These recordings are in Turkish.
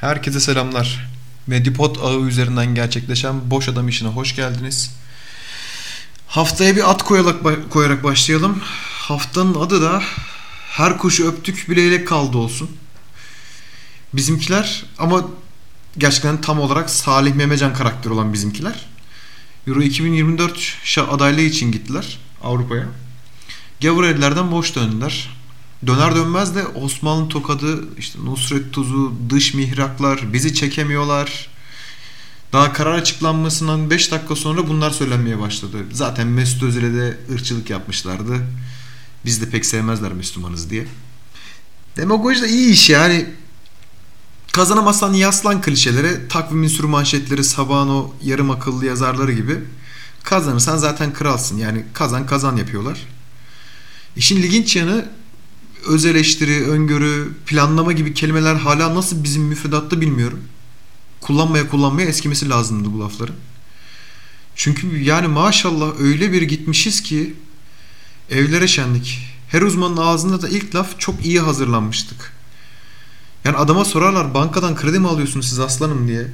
Herkese selamlar. Medipod ağı üzerinden gerçekleşen Boş Adam işine hoş geldiniz. Haftaya bir at koyarak, koyarak başlayalım. Haftanın adı da Her kuşu öptük bileylek kaldı olsun. Bizimkiler ama gerçekten tam olarak Salih Memecan karakteri olan bizimkiler. Euro 2024 adaylığı için gittiler Avrupa'ya. Gavur ellerden boş döndüler. Döner dönmez de Osmanlı tokadı, işte Nusret Tuzu, dış mihraklar, bizi çekemiyorlar. Daha karar açıklanmasından 5 dakika sonra bunlar söylenmeye başladı. Zaten Mesut Özil'e de ırkçılık yapmışlardı. Biz de pek sevmezler Müslümanız diye. Demagoji de iyi iş yani. Kazanamazsan yaslan klişelere, takvimin sürü manşetleri, sabahın o yarım akıllı yazarları gibi. Kazanırsan zaten kralsın. Yani kazan kazan yapıyorlar. İşin ilginç yanı öz eleştiri, öngörü, planlama gibi kelimeler hala nasıl bizim müfredatta bilmiyorum. Kullanmaya kullanmaya eskimesi lazımdı bu lafları. Çünkü yani maşallah öyle bir gitmişiz ki evlere şenlik. Her uzmanın ağzında da ilk laf çok iyi hazırlanmıştık. Yani adama sorarlar bankadan kredi mi alıyorsunuz siz aslanım diye.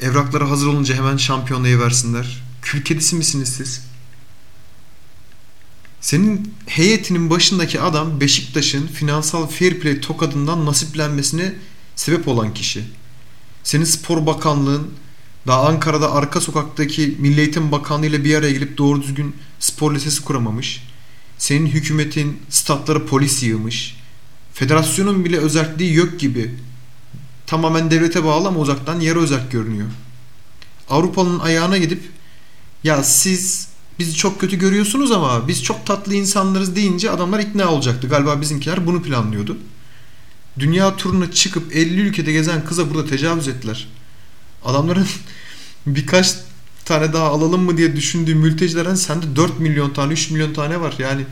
Evrakları hazır olunca hemen şampiyonlayı versinler. Kül kedisi misiniz siz? Senin heyetinin başındaki adam Beşiktaş'ın finansal fair play tokadından nasiplenmesine sebep olan kişi. Senin spor bakanlığın daha Ankara'da arka sokaktaki Milli Eğitim Bakanlığı ile bir araya gelip doğru düzgün spor lisesi kuramamış. Senin hükümetin statları polis yığmış. Federasyonun bile özelliği yok gibi. Tamamen devlete bağlı ama uzaktan yarı özel görünüyor. Avrupa'nın ayağına gidip ya siz bizi çok kötü görüyorsunuz ama biz çok tatlı insanlarız deyince adamlar ikna olacaktı. Galiba bizimkiler bunu planlıyordu. Dünya turuna çıkıp 50 ülkede gezen kıza burada tecavüz ettiler. Adamların birkaç tane daha alalım mı diye düşündüğü mültecilerden sende 4 milyon tane 3 milyon tane var. Yani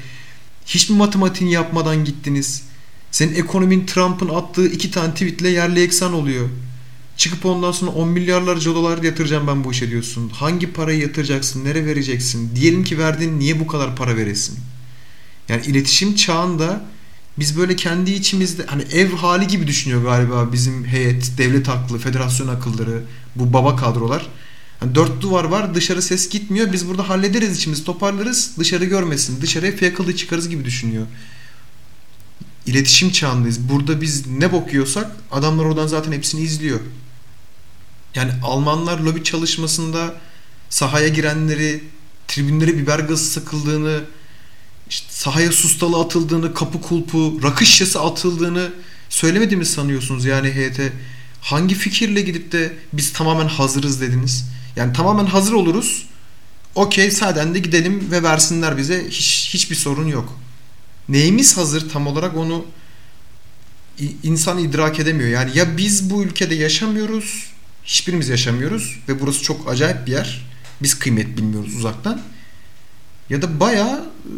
hiç mi matematiğini yapmadan gittiniz? Senin ekonomin Trump'ın attığı iki tane tweetle yerli eksan oluyor. Çıkıp ondan sonra 10 milyarlarca dolar yatıracağım ben bu işe diyorsun. Hangi parayı yatıracaksın? Nereye vereceksin? Diyelim ki verdin niye bu kadar para veresin? Yani iletişim çağında biz böyle kendi içimizde hani ev hali gibi düşünüyor galiba bizim heyet, devlet aklı, federasyon akılları, bu baba kadrolar. Yani dört duvar var dışarı ses gitmiyor. Biz burada hallederiz içimizi toparlarız dışarı görmesin. Dışarıya fiyakalı çıkarız gibi düşünüyor. İletişim çağındayız. Burada biz ne bokuyorsak adamlar oradan zaten hepsini izliyor. Yani Almanlar lobi çalışmasında sahaya girenleri, tribünlere biber gazı sıkıldığını, işte sahaya sustalı atıldığını, kapı kulpu, rakı şişesi atıldığını söylemedi mi sanıyorsunuz yani heyete? Hangi fikirle gidip de biz tamamen hazırız dediniz? Yani tamamen hazır oluruz. Okey saden de gidelim ve versinler bize. Hiç, hiçbir sorun yok. Neyimiz hazır tam olarak onu insan idrak edemiyor. Yani ya biz bu ülkede yaşamıyoruz hiçbirimiz yaşamıyoruz ve burası çok acayip bir yer. Biz kıymet bilmiyoruz uzaktan. Ya da bayağı e,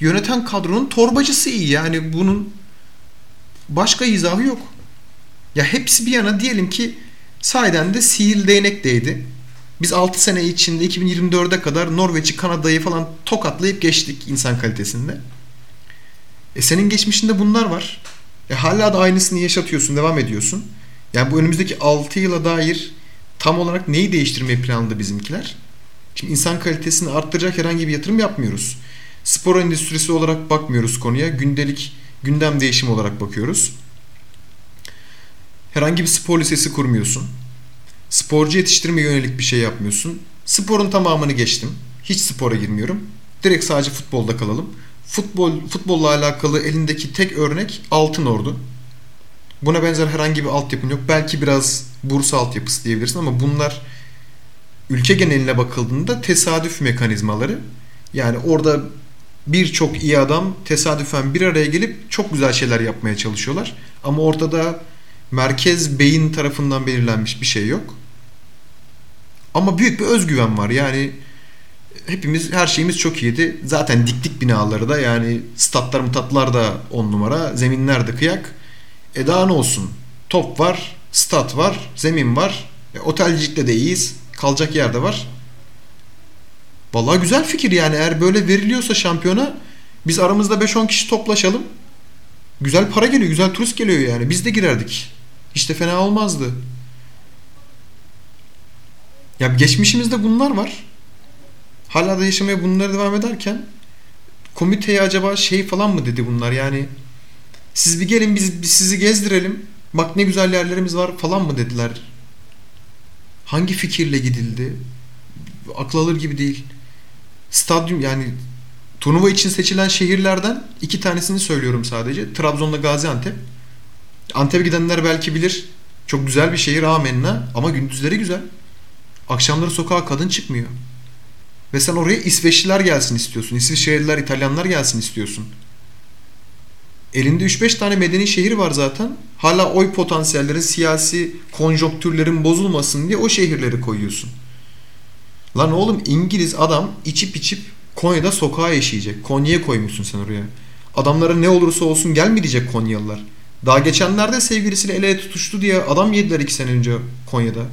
yöneten kadronun torbacısı iyi. Yani bunun başka izahı yok. Ya hepsi bir yana diyelim ki sahiden de sihirli değnek değdi. Biz 6 sene içinde 2024'e kadar Norveç'i, Kanada'yı falan tokatlayıp geçtik insan kalitesinde. E senin geçmişinde bunlar var. E hala da aynısını yaşatıyorsun, devam ediyorsun. Yani bu önümüzdeki 6 yıla dair tam olarak neyi değiştirmeyi planladı bizimkiler? Şimdi insan kalitesini arttıracak herhangi bir yatırım yapmıyoruz. Spor endüstrisi olarak bakmıyoruz konuya. Gündelik gündem değişimi olarak bakıyoruz. Herhangi bir spor lisesi kurmuyorsun. Sporcu yetiştirme yönelik bir şey yapmıyorsun. Sporun tamamını geçtim. Hiç spora girmiyorum. Direkt sadece futbolda kalalım. Futbol futbolla alakalı elindeki tek örnek Altın Ordu. Buna benzer herhangi bir altyapın yok. Belki biraz Bursa altyapısı diyebilirsin ama bunlar ülke geneline bakıldığında tesadüf mekanizmaları. Yani orada birçok iyi adam tesadüfen bir araya gelip çok güzel şeyler yapmaya çalışıyorlar. Ama ortada merkez beyin tarafından belirlenmiş bir şey yok. Ama büyük bir özgüven var. Yani hepimiz her şeyimiz çok iyiydi. Zaten diktik binaları da yani statlar mutatlar da on numara, zeminler de kıyak. E daha ne olsun? Top var, stat var, zemin var. E, otelcilikte de iyiyiz. Kalacak yer de var. Vallahi güzel fikir yani eğer böyle veriliyorsa şampiyona biz aramızda 5-10 kişi toplaşalım. Güzel para geliyor, güzel turist geliyor yani. Biz de girerdik. Hiç de fena olmazdı. Ya geçmişimizde bunlar var. Hala da yaşamaya bunları devam ederken komiteye acaba şey falan mı dedi bunlar yani siz bir gelin biz, biz sizi gezdirelim bak ne güzel yerlerimiz var falan mı dediler. Hangi fikirle gidildi? Akıl alır gibi değil. Stadyum yani turnuva için seçilen şehirlerden iki tanesini söylüyorum sadece. Trabzon'la Gaziantep. Antep'e gidenler belki bilir. Çok güzel bir şehir amenna ama gündüzleri güzel. Akşamları sokağa kadın çıkmıyor. Ve sen oraya İsveçliler gelsin istiyorsun. İsviçreliler, İtalyanlar gelsin istiyorsun. Elinde 3-5 tane medeni şehir var zaten. Hala oy potansiyellerin, siyasi konjonktürlerin bozulmasın diye o şehirleri koyuyorsun. Lan oğlum İngiliz adam içip içip Konya'da sokağa yaşayacak. Konya'ya koymuşsun sen oraya. Adamlara ne olursa olsun gelmeyecek Konyalılar. Daha geçenlerde sevgilisiyle el ele tutuştu diye adam yediler iki sene önce Konya'da.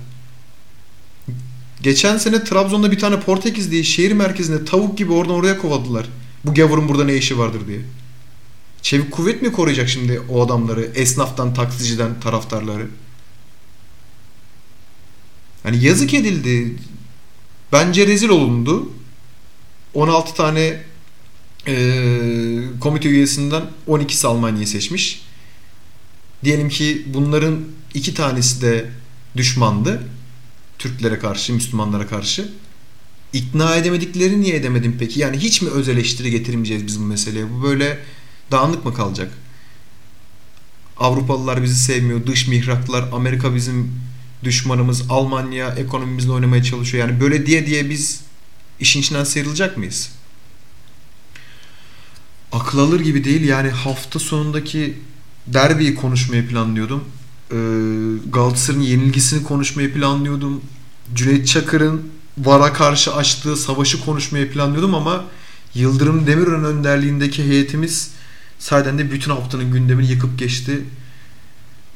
Geçen sene Trabzon'da bir tane Portekiz diye şehir merkezinde tavuk gibi oradan oraya kovadılar. Bu gavurun burada ne işi vardır diye. Çevik kuvvet mi koruyacak şimdi o adamları? Esnaftan, taksiciden, taraftarları. Hani yazık edildi. Bence rezil olundu. 16 tane e, komite üyesinden 12'si Almanya'yı seçmiş. Diyelim ki bunların iki tanesi de düşmandı. Türklere karşı, Müslümanlara karşı. İkna edemedikleri niye edemedim peki? Yani hiç mi öz eleştiri getirmeyeceğiz biz bu meseleye? Bu böyle dağınık mı kalacak? Avrupalılar bizi sevmiyor, dış mihraklar, Amerika bizim düşmanımız, Almanya ekonomimizle oynamaya çalışıyor. Yani böyle diye diye biz işin içinden sıyrılacak mıyız? Akıl alır gibi değil. Yani hafta sonundaki derbiyi konuşmayı planlıyordum. Ee, Galatasaray'ın yenilgisini konuşmayı planlıyordum. Cüneyt Çakır'ın VAR'a karşı açtığı savaşı konuşmayı planlıyordum ama Yıldırım Demirören önderliğindeki heyetimiz sayeden de bütün haftanın gündemini yıkıp geçti.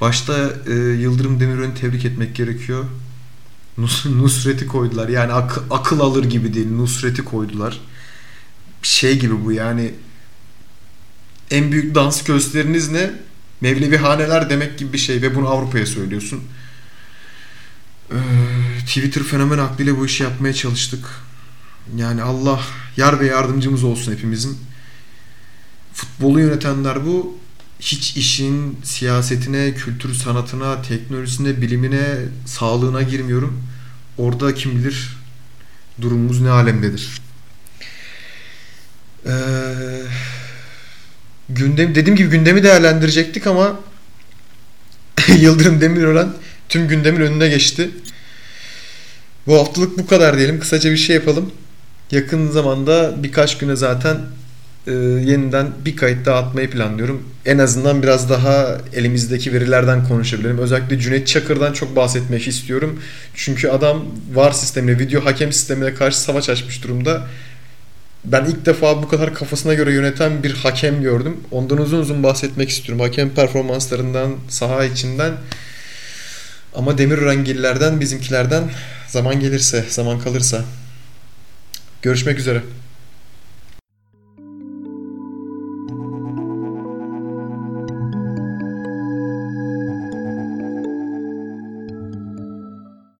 Başta e, Yıldırım Demirören'i tebrik etmek gerekiyor. Nus Nusret'i koydular. Yani ak akıl alır gibi değil. Nusret'i koydular. Şey gibi bu yani en büyük dans gösteriniz ne? Mevlevi haneler demek gibi bir şey ve bunu Avrupa'ya söylüyorsun. Ee, Twitter fenomen aklıyla bu işi yapmaya çalıştık. Yani Allah yar ve yardımcımız olsun hepimizin. Futbolu yönetenler bu. Hiç işin siyasetine, kültür sanatına, teknolojisine, bilimine, sağlığına girmiyorum. Orada kim bilir durumumuz ne alemdedir. Eee gündem dediğim gibi gündemi değerlendirecektik ama Yıldırım Demirören tüm gündemin önüne geçti. Bu haftalık bu kadar diyelim. Kısaca bir şey yapalım. Yakın zamanda birkaç güne zaten e, yeniden bir kayıt daha atmayı planlıyorum. En azından biraz daha elimizdeki verilerden konuşabilirim. Özellikle Cüneyt Çakır'dan çok bahsetmek istiyorum. Çünkü adam VAR sistemine, video hakem sistemine karşı savaş açmış durumda ben ilk defa bu kadar kafasına göre yöneten bir hakem gördüm. Ondan uzun uzun bahsetmek istiyorum. Hakem performanslarından, saha içinden. Ama Demir Rengillerden, bizimkilerden zaman gelirse, zaman kalırsa. Görüşmek üzere.